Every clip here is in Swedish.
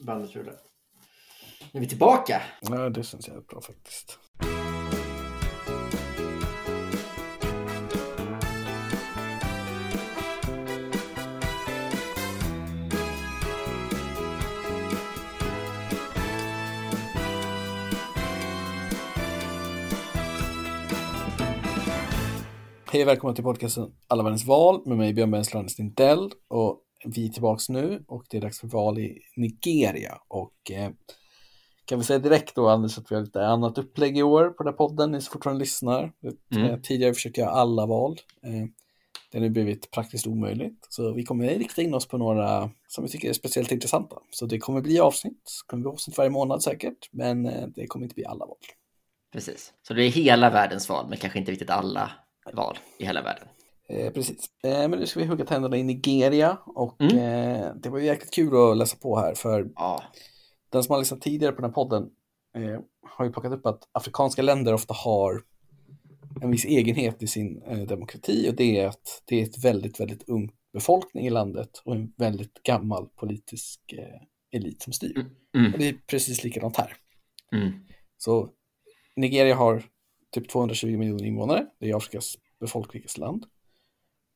bandet gjorde. Nu är vi tillbaka. Ja, det känns jävligt bra faktiskt. Hej och välkomna till podcasten Alla världens val med mig Björn Bensland Stintell och vi är tillbaks nu och det är dags för val i Nigeria och eh, kan vi säga direkt då Anders att vi har lite annat upplägg i år på den här podden, ni som fortfarande lyssnar. Mm. Eh, tidigare försökte jag alla val. Eh, det har nu blivit praktiskt omöjligt. Så vi kommer rikta in oss på några som vi tycker är speciellt intressanta. Så det kommer bli avsnitt, det kommer bli avsnitt varje månad säkert, men det kommer inte bli alla val. Precis. Så det är hela världens val, men kanske inte riktigt alla val i hela världen. Eh, precis. Eh, men nu ska vi hugga tänderna i Nigeria och Mm. eh, det var ju jäkligt kul att läsa på här för Ja, den som har lyssnat tidigare på den här podden eh, har ju plockat upp att afrikanska länder ofta har en viss egenhet i sin eh, demokrati och det är att det är ett väldigt, väldigt ung befolkning i landet och en väldigt gammal politisk elit som styr. Mm. Och det är precis likadant här. mm. Så Nigeria har typ 220 miljoner invånare, det är Afrikas befolkningsrikaste land.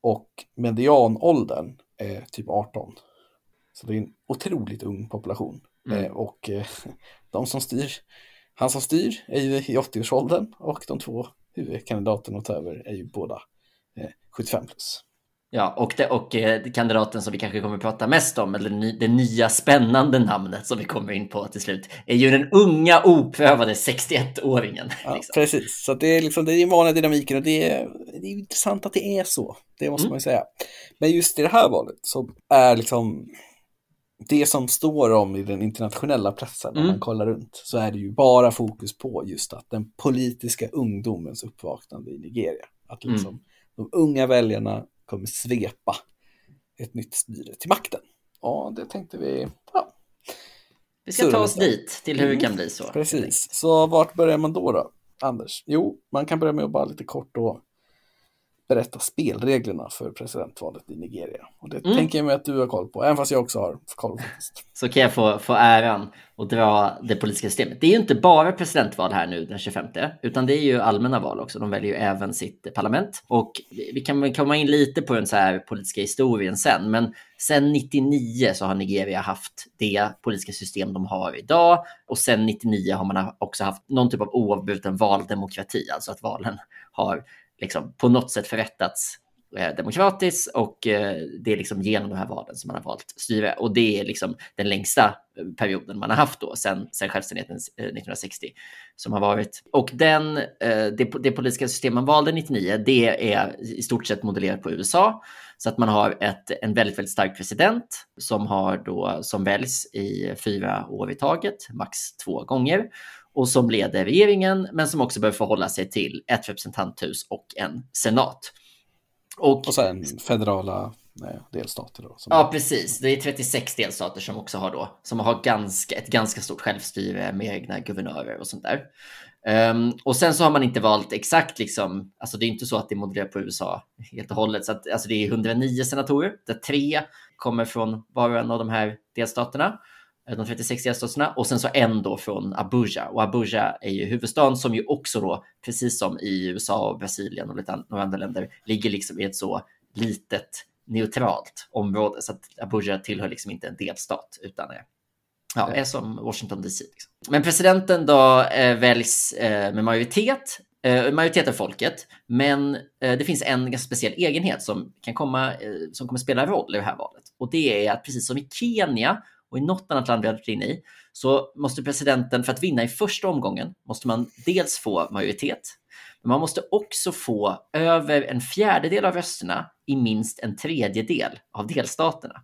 Och medianåldern är typ 18. Så det är en otroligt ung population. Mm. Eh, och eh, de som styr, han som styr är ju i 80-årsåldern och de två huvudkandidaterna att ta över är ju båda eh, 75 plus. Ja, och, det, och eh, kandidaten som vi kanske kommer att prata mest om, eller det nya spännande namnet som vi kommer in på till slut, är ju den unga oprövade 61-åringen. Ja, liksom. Precis, så det är liksom det är den vanliga dynamiken och det är, det är intressant att det är så. Det måste Mm. man ju säga. Men just i det här valet så är liksom det som står om i den internationella pressen när Mm. man kollar runt så är det ju bara fokus på just att den politiska ungdomens uppvaknande i Nigeria. Att Mm. liksom de unga väljarna kommer svepa ett nytt styre till makten. Ja, det tänkte vi, ja, Vi ska ta oss dit till hur det kan bli så. Precis, så vart börjar man då då, Anders? Jo, man kan börja med att bara lite kort då berätta spelreglerna för presidentvalet i Nigeria. Och det Mm. tänker jag mig att du har koll på, även fast jag också har koll. Så kan jag få, få äran att dra det politiska systemet. Det är ju inte bara presidentval här nu den 25, utan det är ju allmänna val också. De väljer ju även sitt parlament. Och vi kan väl komma in lite på den så här politiska historien sen, men sen 99 så har Nigeria haft det politiska system de har idag. Och sen 99 har man också haft någon typ av oavbruten valdemokrati, alltså att valen har liksom på något sätt förrättats eh, demokratiskt och eh, det är liksom genom de här valen som man har valt styre. Och det är liksom den längsta eh, perioden man har haft då sen, sen självständigheten 1960 som har varit. Och den, det, det politiska system man valde 99, det är i stort sett modellerat på USA. Så att man har ett, en väldigt, väldigt stark president som, har då, som väljs i fyra år i taget, max två gånger och som leder regeringen, men som också behöver förhålla sig till ett representanthus och en senat. Och, Och sen federala nej, delstater då. Ja, precis. Det är 36 delstater som också har då, som har ganska, ett ganska stort självstyre med egna guvernörer och sånt där. Ehm, och sen så har man inte valt exakt liksom, alltså det är inte så att det är modellerat på USA helt och hållet, så att alltså det är 109 senatorer, där tre kommer från var och en av de här delstaterna, de 36 delstaterna, och sen så en då från Abuja. Och Abuja är ju huvudstaden som ju också då, precis som i USA och Brasilien och lite några andra länder, ligger liksom i ett så litet neutralt område, så att Abuja tillhör liksom inte en delstat, utan är Ja, är som Washington DC. Liksom. Men presidenten då eh, väljs eh, med majoritet, eh, majoritet av folket, men eh, det finns en ganska speciell egenhet som kan komma, eh, som kommer spela roll i det här valet. Och det är att precis som i Kenya och i något annat land vi har varit inne i, så måste presidenten, för att vinna i första omgången, måste man dels få majoritet, men man måste också få över en fjärdedel av rösterna i minst en tredjedel av delstaterna.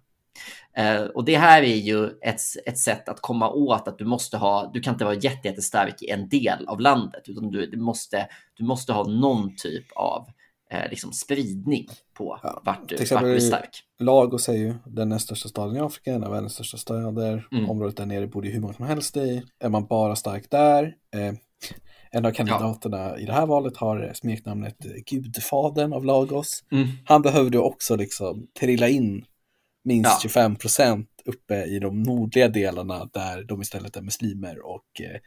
Uh, och det här är ju ett, ett sätt att komma åt att du måste ha, du kan inte vara jätte, jättestark i en del av landet, utan du, du, måste, du måste ha någon typ av eh, liksom spridning på Ja, vart, du, vart du är stark. Lagos är ju den näst största staden i Afrika, en av världens största städer. Mm. Området där nere bor det hur många som helst i. Är man bara stark där, eh, en av kandidaterna i det här valet har smeknamnet eh, Gudfadern av Lagos. Mm. Han behövde också liksom trilla in minst Ja. 25 procent uppe i de nordliga delarna där de istället är muslimer och eh,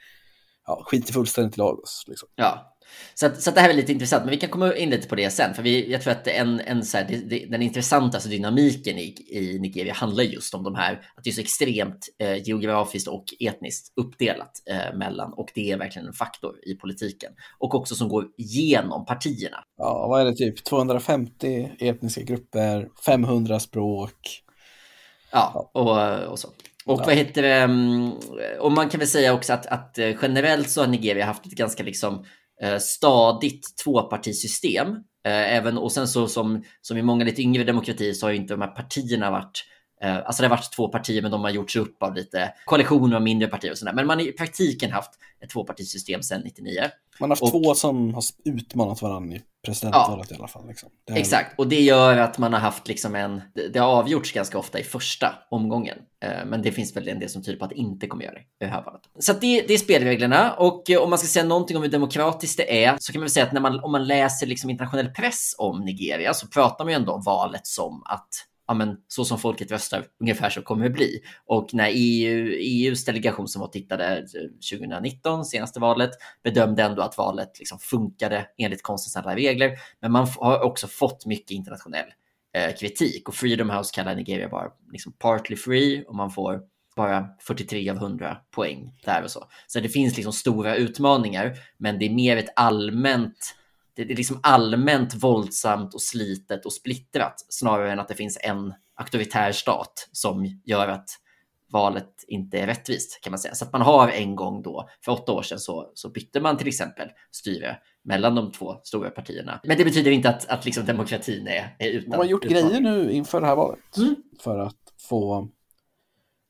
ja, skiter fullständigt i Lagos. Liksom. Ja, så, att, så att det här är lite intressant, men vi kan komma in lite på det sen. För vi, jag tror att en, en så här, det, det, den intressantaste dynamiken i, i Nigeria handlar just om de här, att det är så extremt eh, geografiskt och etniskt uppdelat eh, mellan, och det är verkligen en faktor i politiken. Och också som går igenom partierna. Ja, vad är det typ? 250 etniska grupper, 500 språk. Ja, och, och så. Och ja. vad heter det? Mm, och man kan väl säga också att, att eh, generellt så har Nigeria haft ett ganska liksom Eh, stadigt tvåpartisystem. Eh, även, och sen så som, som i många lite yngre demokratier så har ju inte de här partierna varit Alltså det har varit två partier men de har gjorts upp av lite koalitioner av mindre partier och sådär. Men man har i praktiken haft ett tvåpartisystem sedan 99. Man har haft och, två som har utmanat varandra i presidentvalet ja, i alla fall. Liksom. Är... Exakt, och det gör att man har haft liksom en, det har avgjorts ganska ofta i första omgången. Eh, men det finns väl en del som tyder på att det inte kommer göra det i det här valet. Så det, det, är spelreglerna och eh, om man ska säga någonting om hur demokratiskt det är så kan man väl säga att när man, om man läser liksom internationell press om Nigeria så pratar man ju ändå om valet som att ja, men, så som folket röstar, ungefär så kommer det bli. Och när EU, EUs delegation som var tittade eh, 2019, senaste valet, bedömde ändå att valet liksom funkade enligt konstens regler. Men man har också fått mycket internationell eh, kritik och Freedom House kallar Nigeria bara liksom partly free och man får bara 43 av 100 poäng där och så. Så det finns liksom stora utmaningar, men det är mer ett allmänt det är liksom allmänt våldsamt och slitet och splittrat snarare än att det finns en auktoritär stat som gör att valet inte är rättvist kan man säga. Så att man har en gång då, för åtta år sedan så, så bytte man till exempel styre mellan de två stora partierna. Men det betyder inte att, att liksom demokratin är, är utan. Man har gjort utmaning. grejer nu inför det här valet mm. för att få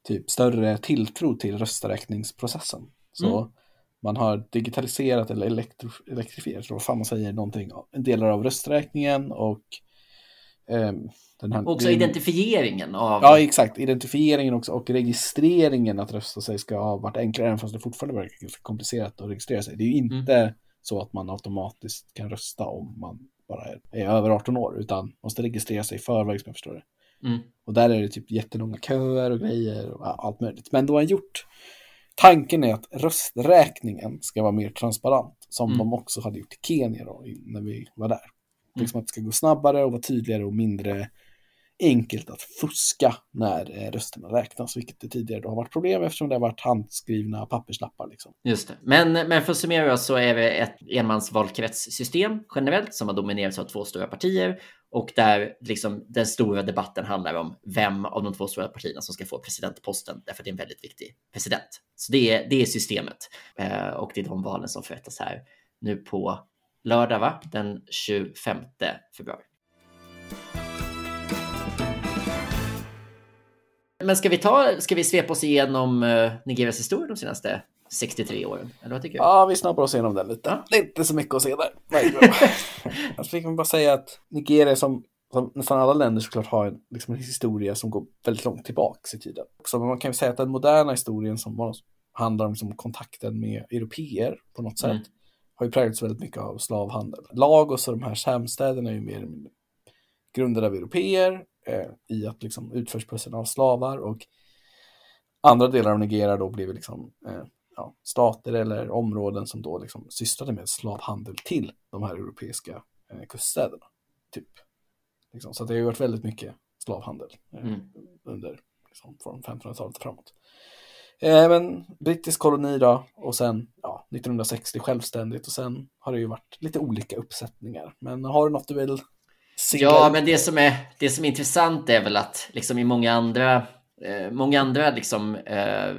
typ större tilltro till rösträkningsprocessen. Så mm man har digitaliserat eller elektrifierat, vad fan man säger, någonting, delar av rösträkningen och eh, den här, också det, identifieringen av... Ja, exakt. Identifieringen också och registreringen att rösta sig ska ha varit enklare, även fast det fortfarande verkar ganska komplicerat att registrera sig. Det är ju inte mm. så att man automatiskt kan rösta om man bara är, är över 18 år, utan måste registrera sig i förväg som jag förstår det. Mm. Och där är det typ jättelånga köer och grejer och allt möjligt. Men då har gjort Tanken är att rösträkningen ska vara mer transparent, som mm. de också hade gjort i Kenya då, när vi var där. Mm. Liksom att det ska gå snabbare och vara tydligare och mindre enkelt att fuska när eh, rösterna räknas, vilket det tidigare då har varit problem eftersom det har varit handskrivna papperslappar. Liksom. Just det. Men, men för att summera så är det ett enmansvalkretssystem generellt som har dominerats av två stora partier och där liksom den stora debatten handlar om vem av de två stora partierna som ska få presidentposten, därför att det är en väldigt viktig president. Så det är, det är systemet eh, och det är de valen som förrättas här nu på lördag, va? den 25 februari. Men ska vi, ta, ska vi svepa oss igenom uh, Nigerias historia de senaste 63 åren? Eller vad tycker du? Ja, vi snappar oss igenom den lite. Ja. Det är inte så mycket att se där. jag fick bara säga att Nigeria som, som nästan alla länder såklart har en, liksom en historia som går väldigt långt tillbaka i tiden. Så man kan ju säga att den moderna historien som handlar om liksom kontakten med europeer på något mm. sätt har ju präglats väldigt mycket av slavhandel. Lagos och de här samstäderna är ju mer grundade av europeer eh, i att liksom utförspussen av slavar och andra delar av Nigeria då blev liksom eh, ja, stater eller områden som då liksom sysslade med slavhandel till de här europeiska eh, kuststäderna. Typ. Liksom. Så det har ju varit väldigt mycket slavhandel eh, mm. under liksom, från 1500-talet framåt. Eh, men brittisk koloni då och sen ja, 1960 självständigt och sen har det ju varit lite olika uppsättningar. Men har du något du vill Ja, men det som, är, det som är intressant är väl att liksom i många andra, eh, många andra liksom, eh,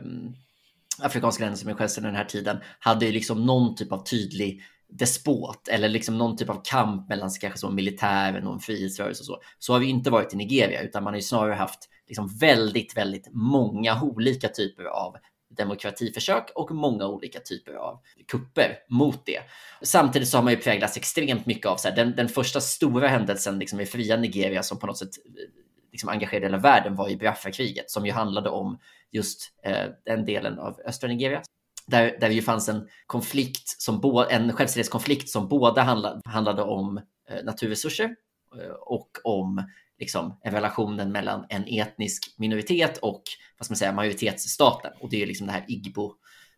afrikanska länder som är självständiga den här tiden hade ju liksom någon typ av tydlig despot eller liksom någon typ av kamp mellan kanske så militären och en frihetsrörelse och så. Så har vi inte varit i Nigeria, utan man har ju snarare haft liksom väldigt, väldigt många olika typer av demokratiförsök och många olika typer av kupper mot det. Samtidigt så har man ju präglats extremt mycket av så här, den, den första stora händelsen liksom i fria Nigeria som på något sätt eh, liksom engagerade hela världen var ju Biafra-kriget som ju handlade om just eh, den delen av östra Nigeria. Där, där det ju fanns en konflikt, som bo, en självständighetskonflikt som båda handlade, handlade om eh, naturresurser eh, och om liksom, relationen mellan en etnisk minoritet och vad ska man säga, majoritetsstaten. Och det är liksom det här Igbo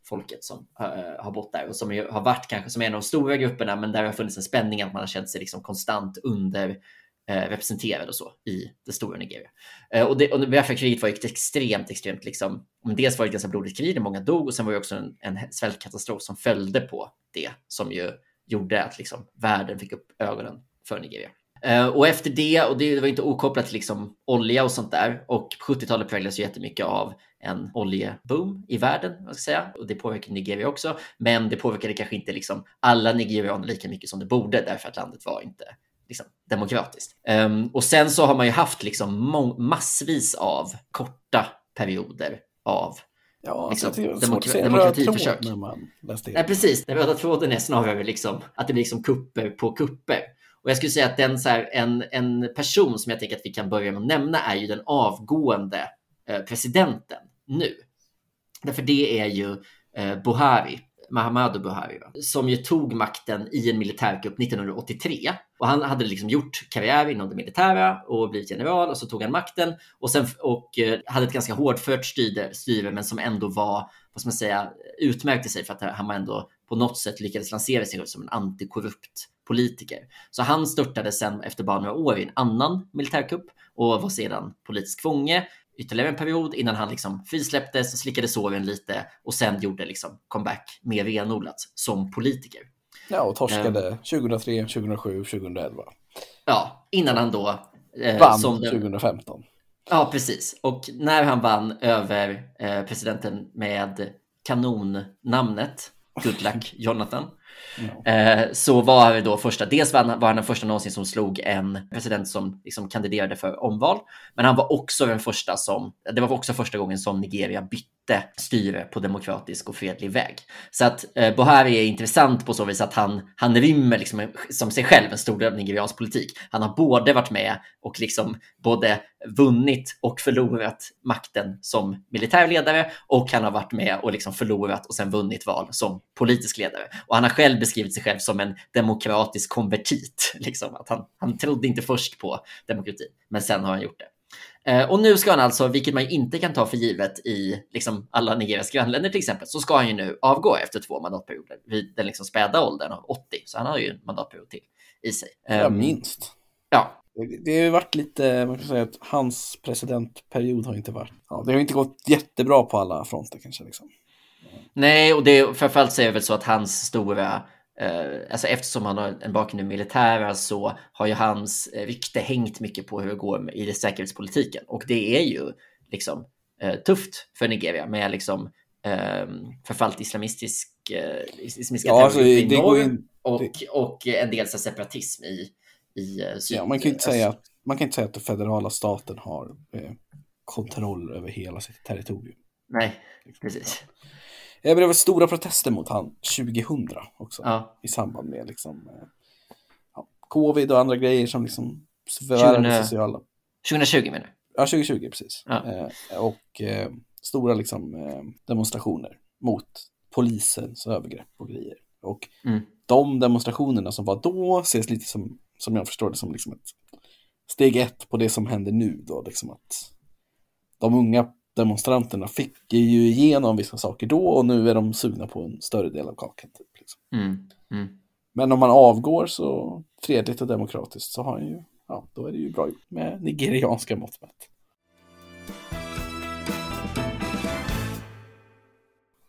folket som uh, har bott där och som har varit kanske som en av de stora grupperna, men där har funnits en spänning att man har känt sig liksom konstant under eh, representerad och så i det stora Nigeria. Eh, och, det, och Biafra-kriget var ju extremt, extremt liksom, dels var det ett ganska blodigt krig där många dog och sen var det också en, en svältkatastrof som följde på det som ju gjorde att liksom världen fick upp ögonen för Nigeria. Uh, och efter det, och det var inte okopplat till liksom olja och sånt där, och 70-talet präglades ju jättemycket av en oljeboom i världen, vad ska säga, och det påverkade Nigeria också, men det påverkade kanske inte liksom alla nigerianer lika mycket som det borde, därför att landet var inte liksom, demokratiskt. Um, och sen så har man ju haft liksom massvis av korta perioder av Ja, liksom, det är demokra se demokratiförsök. När man läste Nej, precis. Den röda tråden är snarare liksom att det blir liksom kupper på kupper. Och jag skulle säga att den, så här, en, en person som jag tänker att vi kan börja med att nämna är ju den avgående eh, presidenten nu. Därför det är ju eh, Buhari Mahamadou Buhari, som ju tog makten i en militärkupp 1983. Och han hade liksom gjort karriär inom det militära och blivit general och så tog han makten och, sen, och eh, hade ett ganska hårdfört styre, styre men som ändå var, vad ska man säga, utmärkte sig för att han var ändå på något sätt lyckades lansera sig som en antikorrupt politiker. Så han störtade sen efter bara några år i en annan militärkupp och var sedan politisk fånge ytterligare en period innan han liksom frisläpptes, och slickade såren lite och sen gjorde liksom comeback mer renodlat som politiker. Ja, och torskade um, 2003, 2007, 2011. Ja, innan han då... Eh, vann som den, 2015. Ja, precis. Och när han vann över eh, presidenten med kanonnamnet Good Jonathan Eh, så var det då första, dels var han, var han den första någonsin som slog en president som liksom kandiderade för omval. Men han var också den första som, det var också första gången som Nigeria bytte styre på demokratisk och fredlig väg. Så att eh, Buhari är intressant på så vis att han, han rymmer liksom som sig själv en stor del av nigeriansk politik. Han har både varit med och liksom både vunnit och förlorat makten som militärledare och han har varit med och liksom förlorat och sen vunnit val som politisk ledare. Och han har själv beskrivit sig själv som en demokratisk konvertit. Liksom. Att han, han trodde inte först på demokrati, men sen har han gjort det. Eh, och nu ska han alltså, vilket man inte kan ta för givet i liksom, alla Nigerias grannländer till exempel, så ska han ju nu avgå efter två mandatperioder vid den liksom späda åldern av 80. Så han har ju en mandatperiod till i sig. Ja, ehm, minst. Ja, det har ju varit lite, man kan säga att hans presidentperiod har inte varit, ja, det har inte gått jättebra på alla fronter kanske liksom. Nej, och det framförallt så är det väl så att hans stora, eh, alltså eftersom han har en bakgrund i militära så har ju hans eh, rykte hängt mycket på hur det går i det säkerhetspolitiken. Och det är ju liksom eh, tufft för Nigeria med liksom eh, förfallt islamistisk, eh, islamistiska ja, alltså, i norr in, och, det... och en del så separatism i, i eh, syd. Ja, man kan inte säga att man kan inte säga att den federala staten har eh, kontroll över hela sitt territorium. Nej, precis. Det blev stora protester mot han 2000 också. Ja. I samband med liksom, eh, ja, covid och andra grejer som liksom förvärrade sociala. 2020 menar du? Ja, 2020 precis. Ja. Eh, och eh, stora liksom, eh, demonstrationer mot polisens övergrepp och grejer. Och mm. de demonstrationerna som var då ses lite som, som jag förstår det, som liksom ett steg ett på det som händer nu då, liksom att de unga demonstranterna fick ju igenom vissa saker då och nu är de sugna på en större del av kakan. Typ, liksom. mm, mm. Men om man avgår så fredligt och demokratiskt så har han ju, ja, då är det ju bra med nigerianska mått mätt.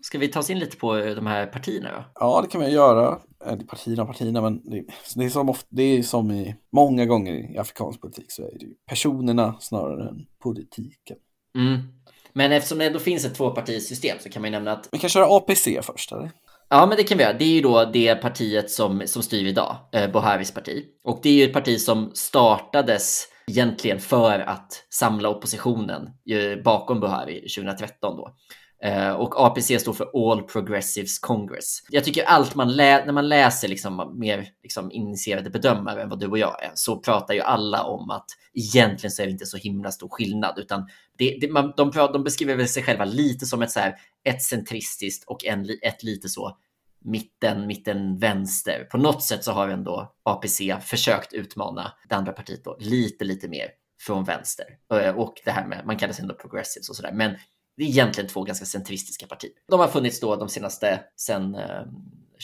Ska vi ta oss in lite på de här partierna då? Ja, det kan vi göra. Partierna partierna, men det, det, är som ofta, det är som i många gånger i afrikansk politik så är det ju personerna snarare än politiken. Mm. Men eftersom det ändå finns ett tvåpartisystem så kan man ju nämna att... Vi kan köra APC först, eller? Ja, men det kan vi göra. Det är ju då det partiet som, som styr idag, eh, Buharis parti. Och det är ju ett parti som startades egentligen för att samla oppositionen bakom Buhari 2013 då. Eh, och APC står för All Progressives Congress. Jag tycker allt man läser, när man läser liksom mer liksom initierade bedömare än vad du och jag är, så pratar ju alla om att egentligen så är det inte så himla stor skillnad, utan det, det, man, de, de beskriver väl sig själva lite som ett, så här, ett centristiskt och en, ett lite så mitten, mitten vänster. På något sätt så har ändå APC försökt utmana det andra partiet då, lite, lite mer från vänster. Eh, och det här med, man kallar sig ändå progressives och sådär. Men det är egentligen två ganska centristiska partier. De har funnits då de senaste, sen eh,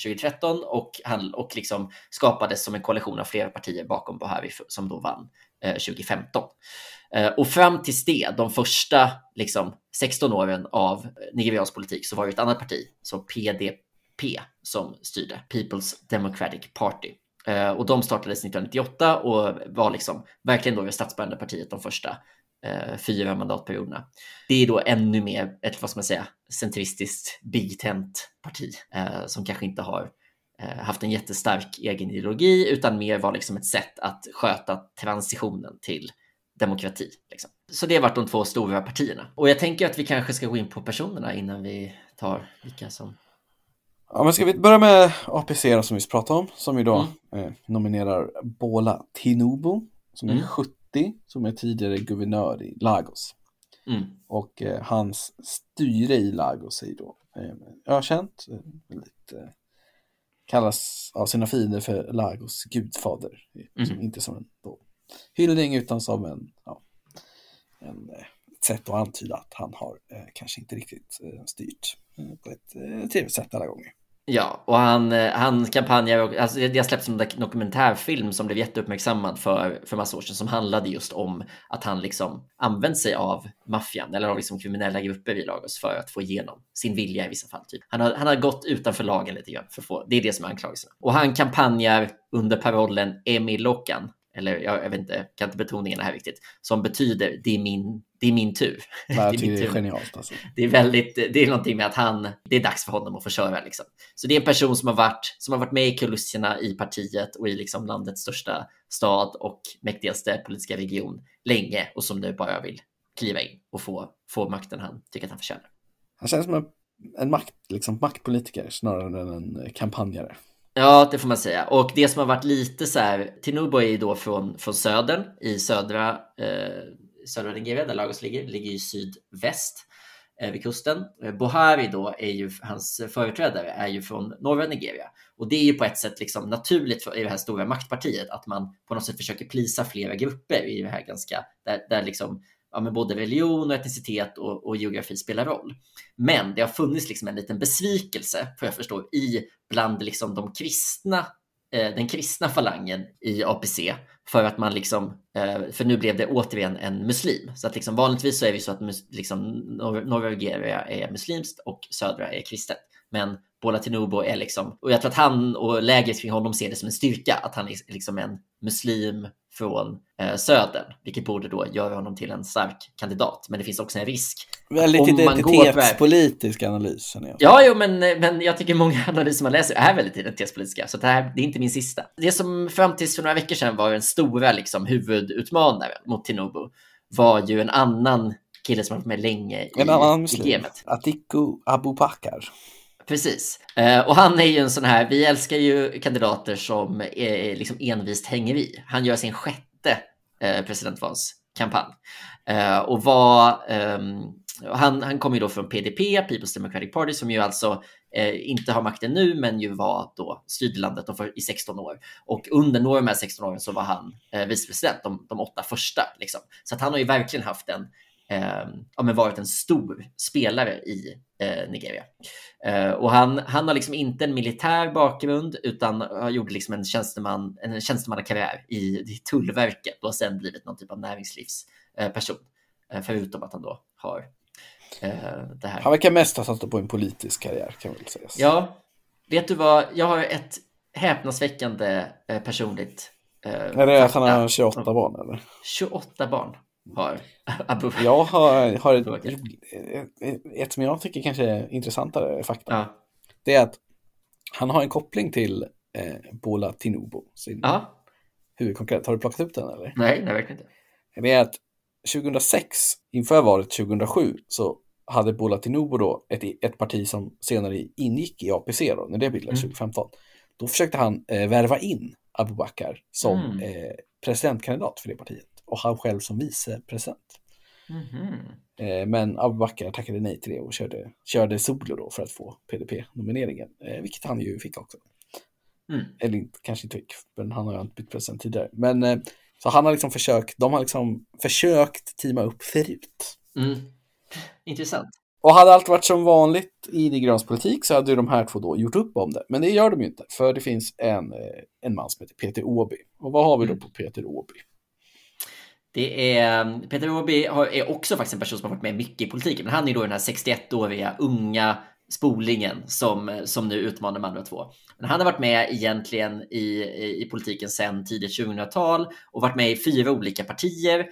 2013 och, han, och liksom skapades som en koalition av flera partier bakom Buhari som då vann eh, 2015. Eh, och fram till det, de första liksom, 16 åren av nigeriansk politik, så var det ett annat parti, så PDP, som styrde, People's Democratic Party. Eh, och de startades 1998 och var liksom verkligen då det statsbärande partiet de första fyra mandatperioderna. Det är då ännu mer ett, vad ska man säga, centristiskt big tent parti eh, som kanske inte har eh, haft en jättestark egen ideologi utan mer var liksom ett sätt att sköta transitionen till demokrati. Liksom. Så det har varit de två stora partierna. Och jag tänker att vi kanske ska gå in på personerna innan vi tar vilka som Ja, men ska vi börja med APC som vi pratade om, som då mm. eh, nominerar Bola Tinubu, som är mm. 70, som är tidigare guvernör i Lagos. Mm. Och eh, hans styre i Lagos är då eh, ökänt, eh, väldigt, eh, kallas av sina fiender för Lagos gudfader. Som inte som en då, hyllning utan som en, ja, en eh, ett sätt att antyda att han har eh, kanske inte riktigt eh, styrt på ett eh, trevligt sätt alla gånger. Ja, och han, eh, han kampanjar, alltså det har släppts en dokumentärfilm som blev jätteuppmärksammad för, för massa år sedan som handlade just om att han liksom använt sig av maffian eller av liksom kriminella grupper i Lagos för att få igenom sin vilja i vissa fall. Typ. Han, har, han har gått utanför lagen lite grann, för att få, det är det som är anklagelserna. Och han kampanjar under parollen Emi Lokan, eller jag, jag vet inte, kan inte betoningen här riktigt, som betyder det är min, det är min tur. det är, det är genialt alltså. Det är väldigt, det är någonting med att han, det är dags för honom att få köra liksom. Så det är en person som har varit, som har varit med i kulisserna i partiet och i liksom landets största stad och mäktigaste politiska region länge och som nu bara vill kliva in och få, få makten han tycker att han förtjänar. Han känns som en, en makt, liksom, maktpolitiker snarare än en kampanjare. Ja, det får man säga. Och det som har varit lite så här, Tinubu är ju då från, från södern i södra, eh, södra Nigeria där Lagos ligger, ligger i sydväst eh, vid kusten. Eh, Buhari då är ju, hans företrädare är ju från norra Nigeria. Och det är ju på ett sätt liksom naturligt för, i det här stora maktpartiet att man på något sätt försöker plisa flera grupper i det här ganska, där, där liksom ja, men både religion och etnicitet och, och, geografi spelar roll. Men det har funnits liksom en liten besvikelse, får jag förstå, i bland liksom de kristna, eh, den kristna falangen i APC för att man liksom, eh, för nu blev det återigen en muslim. Så att liksom vanligtvis så är det så att liksom, norra Nigeria är muslimskt och södra är kristet. Men Bola Tinubu är liksom, och jag tror att han och lägret kring honom ser det som en styrka, att han är liksom en muslim från eh, södern, vilket borde då göra honom till en stark kandidat. Men det finns också en risk. Väldigt identitetspolitisk analys. Ja, jo, men, men jag tycker många analyser man läser är väldigt identitetspolitiska, så det här det är inte min sista. Det som fram tills för några veckor sedan var den stora liksom, huvudutmanaren mot Tinubu var ju en annan kille som har varit med länge i, en annan i gamet. Atiku Abubakar. Precis. Eh, och han är ju en sån här, vi älskar ju kandidater som är, liksom envist hänger i. Han gör sin sjätte eh, presidentvalskampanj. Eh, och var, ehm, han, han kommer ju då från PDP, People's Democratic Party, som ju alltså eh, inte har makten nu, men ju var då styrde landet i 16 år. Och under några av de här 16 åren så var han eh, vicepresident, de, de åtta första. Liksom. Så att han har ju verkligen haft en, eh, ja, men varit en stor spelare i eh, Nigeria. Eh, och han, han har liksom inte en militär bakgrund utan har gjort liksom en, tjänsteman, en tjänstemannakarriär i, i Tullverket och sen blivit någon typ av näringslivsperson. Eh, förutom att han då har eh, det här. Han verkar mest ha satt på en politisk karriär kan väl säga. Ja, vet du vad? Jag har ett häpnadsväckande eh, personligt Eh, är det att han har 28 barn eller? 28 barn har Jag har, har ett, ett som jag tycker kanske är intressantare fakta. Ja. Det är att han har en koppling till eh, Bola Tinubu, sin ja. huvudkonkurrent. Har du plockat upp den eller? Nej, nej, verkligen inte. Det är att 2006, inför valet 2007, så hade Bola Tinubu då ett, ett parti som senare ingick i APC då, när det bildades mm. 2015. Då försökte han eh, värva in Abubakar som mm. eh, presidentkandidat för det partiet och han själv som vicepresident. Mm -hmm. Men Abubakar tackade nej till det och körde, körde solo då för att få PDP-nomineringen, eh, vilket han ju fick också. Mm. Eller kanske inte fick, men han har ju inte bytt president tidigare. Men Så han har liksom försökt, de har liksom försökt teama upp förut. Mm. Intressant. Och hade allt varit som vanligt i gröns politik så hade ju de här två då gjort upp om det. Men det gör de ju inte, för det finns en, eh, en man som heter Peter Åby. Och vad har vi då på Peter Åby? Det är, mm, Peter Åby är också faktiskt en person som har varit med mycket i politiken, men han är då den här 61-åriga unga spolingen som, som nu utmanar de andra två. Men han har varit med egentligen i, i, politiken sedan tidigt 2000-tal och varit med i fyra olika partier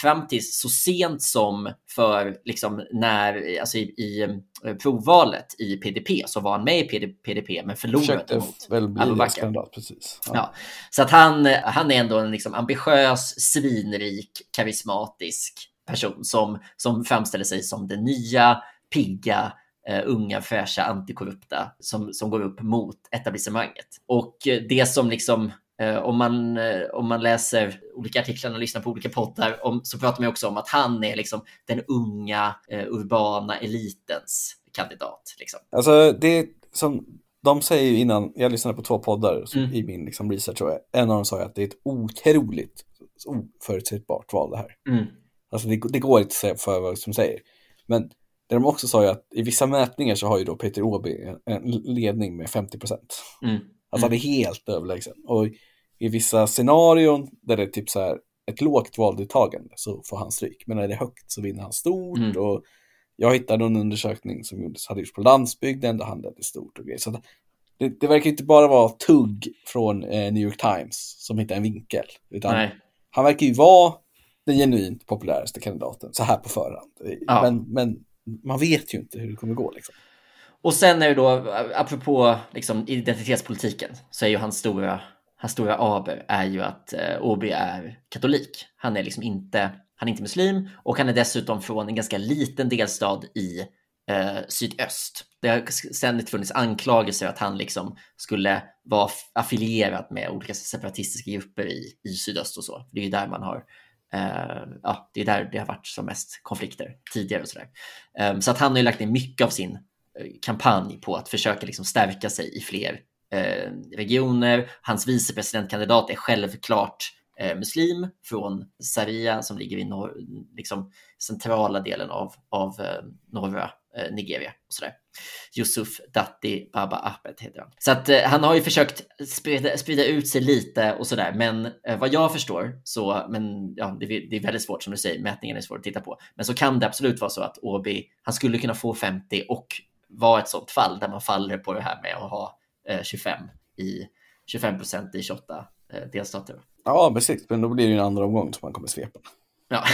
fram till så sent som för liksom när, alltså i, i eh, provvalet i PDP så var han med i PDP men förlorade mot väl bli kandidat, precis. Ja. ja. Så att han, han är ändå en liksom ambitiös, svinrik, karismatisk person som, som framställer sig som den nya, pigga, uh, unga, fräscha, antikorrupta som, som går upp mot etablissemanget. Och det som liksom uh, om man, uh, om man läser olika artiklar och lyssnar på olika poddar om, så pratar man också om att han är liksom den unga urbana elitens kandidat. Liksom. Alltså det som de säger ju innan, jag lyssnade på två poddar mm. i min liksom, research, tror jag. en av dem sa att det är ett otroligt oförutsägbart val det här. Mm. Alltså det, det, går inte att säga för vad som säger. Men det de också sa att i vissa mätningar så har ju då Peter Åby en ledning med 50 procent. Mm. Alltså han är mm. helt överlägsen. Och i vissa scenarion där det är typ så här ett lågt valdeltagande så får han stryk. Men när det är högt så vinner han stort. Mm. Och jag hittade en undersökning som gjordes, hade gjorts på landsbygden där han ledde stort och grejer. Så det, det verkar inte bara vara tugg från eh, New York Times som hittar en vinkel. Utan Nej. han verkar ju vara den genuint populäraste kandidaten så här på förhand. Ja. Men, men man vet ju inte hur det kommer gå. Liksom. Och sen är det då, apropå liksom, identitetspolitiken, så är ju hans stora, hans stora aber är ju att eh, Åby är katolik. Han är liksom inte, han är inte muslim och han är dessutom från en ganska liten delstat i eh, sydöst. Det har ständigt funnits anklagelser att han liksom skulle vara affilierad med olika separatistiska grupper i, i sydöst och så. Det är ju där man har Eh, ja, det är där det har varit som mest konflikter tidigare och sådär. Um, så att han har ju lagt ner mycket av sin eh, kampanj på att försöka liksom stärka sig i fler uh, regioner. Hans vicepresidentkandidat är självklart muslim från Saria som ligger i norr, liksom centrala delen av, av norra Nigeria. och sådär. Yusuf Datti Baba Ahmed heter han. Så att eh, han har ju försökt sprida, sprida ut sig lite och sådär. Men eh, vad jag förstår så, men ja, det, det, är väldigt svårt som du säger, mätningen är svår att titta på. Men så kan det absolut vara så att Åby, han skulle kunna få 50 och vara ett sådant fall där man faller på det här med att ha eh, 25 i 25 procent i 28 eh, delstater. Ja, precis, men då blir det ju en andra omgång som man kommer svepa. Ja,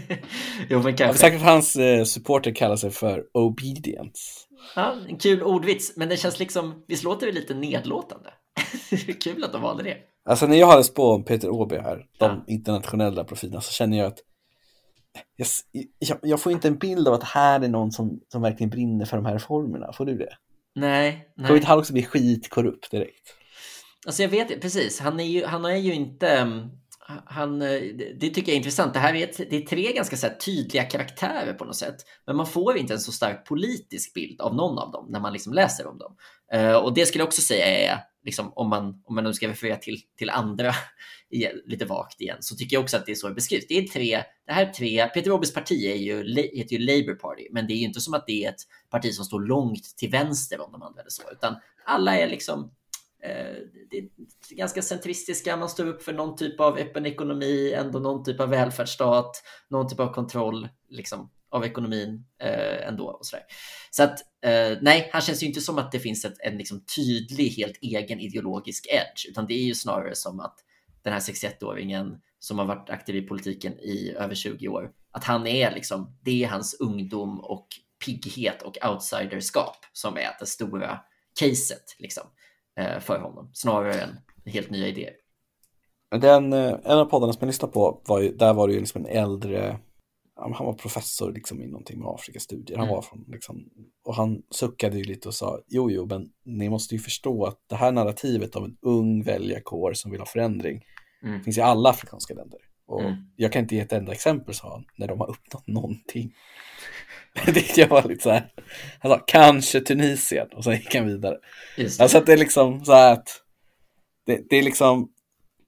jo men kanske. Säkert hans eh, supporter kallar sig för obedience. Ja, en kul ordvits, men det känns liksom, visst låter det lite nedlåtande? kul att de valde det. Alltså när jag hade spå om Peter Åby här, de ja. internationella profilerna, så känner jag att jag, jag, jag, får inte en bild av att här är någon som, som verkligen brinner för de här reformerna. Får du det? Nej. nej. Får inte han också bli skitkorrupt direkt? Alltså jag vet precis, han är ju, han är ju inte mm, han, eh, det tycker jag är intressant. Det här är, ett, det är tre ganska så tydliga karaktärer på något sätt. Men man får inte en så stark politisk bild av någon av dem när man liksom läser om dem. Uh, och det skulle jag också säga är, liksom, om, man, om man nu ska referera till, till andra lite vagt igen, så tycker jag också att det är så det beskrivs. Det är tre, det här är tre, Peter Robbes parti är ju, heter ju Labour Party, men det är ju inte som att det är ett parti som står långt till vänster om de använder så, utan alla är liksom Eh, det är ganska centristiska, man står upp för någon typ av öppen ekonomi, ändå någon typ av välfärdsstat, någon typ av kontroll liksom, av ekonomin eh, ändå. Och sådär. Så att eh, nej, här känns ju inte som att det finns ett, en liksom, tydlig, helt egen ideologisk edge, utan det är ju snarare som att den här 61-åringen som har varit aktiv i politiken i över 20 år, att han är liksom, det är hans ungdom och pigghet och outsiderskap som är det stora caset. Liksom. Eh, för honom, snarare än helt nya idéer. Den, eh, en av poddarna som jag lyssnade på, var ju, där var det ju liksom en äldre, han var professor liksom i någonting med Afrikastudier, han mm. var från liksom, och han suckade ju lite och sa, jo jo, men ni måste ju förstå att det här narrativet av en ung väljarkår som vill ha förändring mm. finns i alla afrikanska länder. Och mm. jag kan inte ge ett enda exempel, sa han, när de har uppnått någonting. det jag var lite så här, han sa kanske Tunisien och sen gick han vidare. Alltså att det är liksom så här att det, det är liksom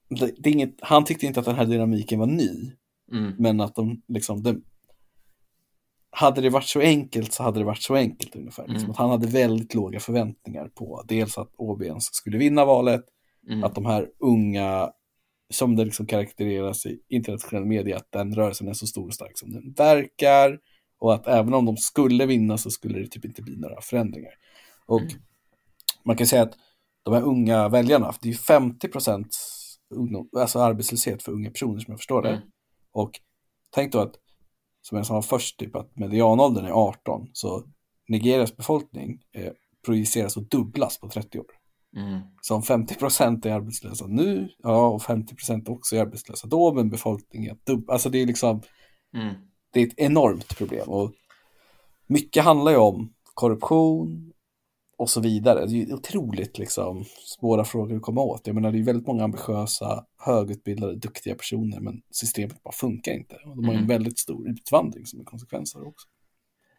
det, det är inget, han tyckte inte att den här dynamiken var ny, Mm. men att de liksom, det, hade det varit så enkelt så hade det varit så enkelt ungefär. Liksom, Mm. att han hade väldigt låga förväntningar på dels att OB ens skulle vinna valet, Mm. att de här unga, som det liksom karaktäriseras i internationell media, att den rörelsen är så stor och stark som den verkar. Och att även om de skulle vinna så skulle det typ inte bli några förändringar. Och Mm. man kan säga att de här unga väljarna, det är ju 50 procent alltså arbetslöshet för unga personer som jag förstår det. Mm. Och tänk då att, som jag sa först, typ att medianåldern är 18, så Nigerias befolkning eh, projiceras att dubblas på 30 år. Mm. Så om 50 procent är arbetslösa nu, ja, och 50 procent också är arbetslösa då, men befolkningen är dubbel. Alltså det är liksom, Mm. det är ett enormt problem. Och mycket handlar ju om korruption och så vidare. Det är ju otroligt liksom svåra frågor att komma åt. Jag menar, det är väldigt många ambitiösa, högutbildade, duktiga personer, men systemet bara funkar inte. Och de har ju en Mm. väldigt stor utvandring som en konsekvens av det också.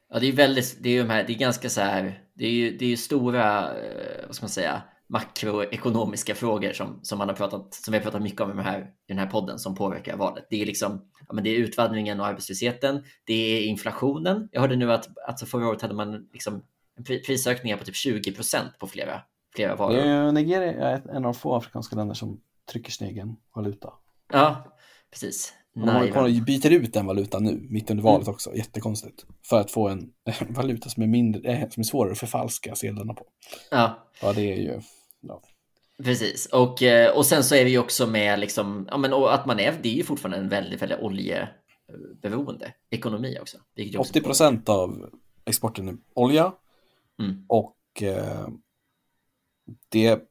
Ja, det är väldigt, det är ju de här, det är ganska så här, det är ju, det är ju stora, eh, vad ska man säga, makroekonomiska frågor som, som man har pratat, som vi har pratat mycket om i den här, i den här podden som påverkar valet. Det är liksom, ja men det är utvandringen och arbetslösheten, det är inflationen. Jag hörde nu att, alltså förra året hade man liksom prisökningar på typ 20 procent på flera, flera varor. Det är, Nigeria är ett- en av få afrikanska länder som trycker sin egen valuta. Ja, precis. De håller på och byter ut den valutan nu, mitt under valet också. Jättekonstigt. För att få en valuta som är, mindre, eh, som är svårare att förfalska sedlarna på. ja, Ja, det är ju... Ja. Precis, och, eh, och sen så är vi också med liksom, ja men att man är, det är ju fortfarande en väldigt, väldigt oljeberoende ekonomi också. också 80 procent av exporten är olja Mm. och eh, det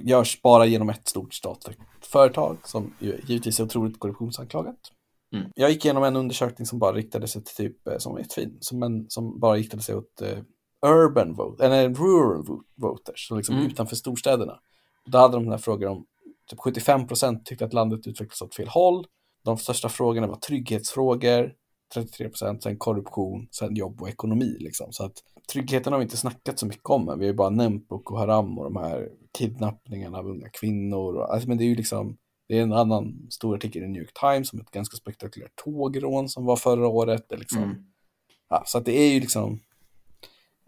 görs bara genom ett stort statligt företag som givetvis är otroligt korruptionsanklagat. Mm. Jag gick igenom en undersökning som bara riktade sig till typ, eh, som är ett fin, som, en, som bara riktade sig åt eh, urban vote, eller rural vo- voters, så liksom Mm. utanför storstäderna. Då hade de den här frågan om, typ 75% tyckte att landet utvecklas åt fel håll. De största frågorna var trygghetsfrågor, 33%, sen korruption, sen jobb och ekonomi. Liksom. Så att tryggheten har vi inte snackat så mycket om, men vi har ju bara nämnt Boko Haram och de här kidnappningarna av unga kvinnor. Och, alltså, men det är ju liksom, det är en annan stor artikel i New York Times om ett ganska spektakulärt tågrån som var förra året. Det liksom, Mm. ja, så att det är ju liksom,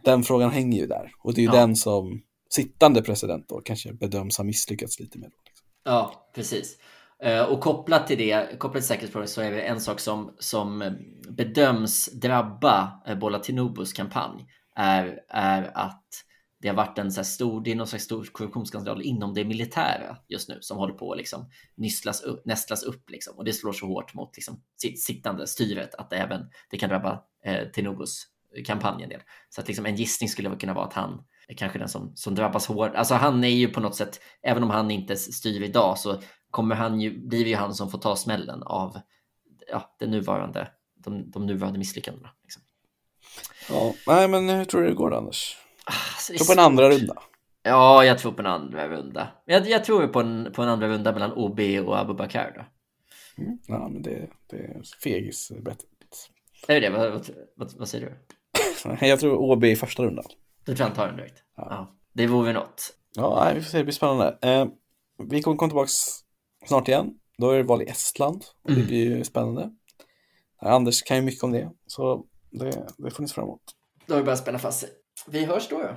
den frågan hänger ju där. Och det är ju Ja. den som sittande president då kanske bedöms ha misslyckats lite med. Liksom. Ja, precis. Eh, Och kopplat till det, kopplat till säkerhetsfrågan så är det en sak som, som bedöms drabba eh, Bola Tinobus kampanj är, är att det har varit en så stor, det är någon slags stor korruptionsskandal inom det militära just nu som håller på att liksom nystlas upp, nästlas upp liksom. Och det slår så hårt mot liksom, sitt sittande styret att det även det kan drabba eh, Tinobus kampanj en del. Så att liksom en gissning skulle kunna vara att han är kanske den som, som drabbas hårt. Alltså han är ju på något sätt, även om han inte styr idag så kommer han ju, blir ju han som får ta smällen av ja, det nuvarande, de, de nuvarande misslyckandena. Liksom. Ja, nej men hur tror du det går Anders? Ah, så det tror på en andra runda. Ja, jag tror på en andra runda. Jag, jag tror på en, på en andra runda mellan OB och Abubakar då. Mm. Ja, men det, det är fegis bättre. Är det det? Vad, vad, vad, vad säger du? Jag tror OB i första rundan. Du tror han tar den direkt? Ja. Ja. Det vore något. Ja, nej, vi får se, det blir spännande. Eh, vi kommer komma tillbaka snart igen. Då är det val i Estland och det Mm. blir ju spännande. Anders kan ju mycket om det, så det, det får ni se fram emot. Då har det börjat spänna fast sig. Vi hörs då. då.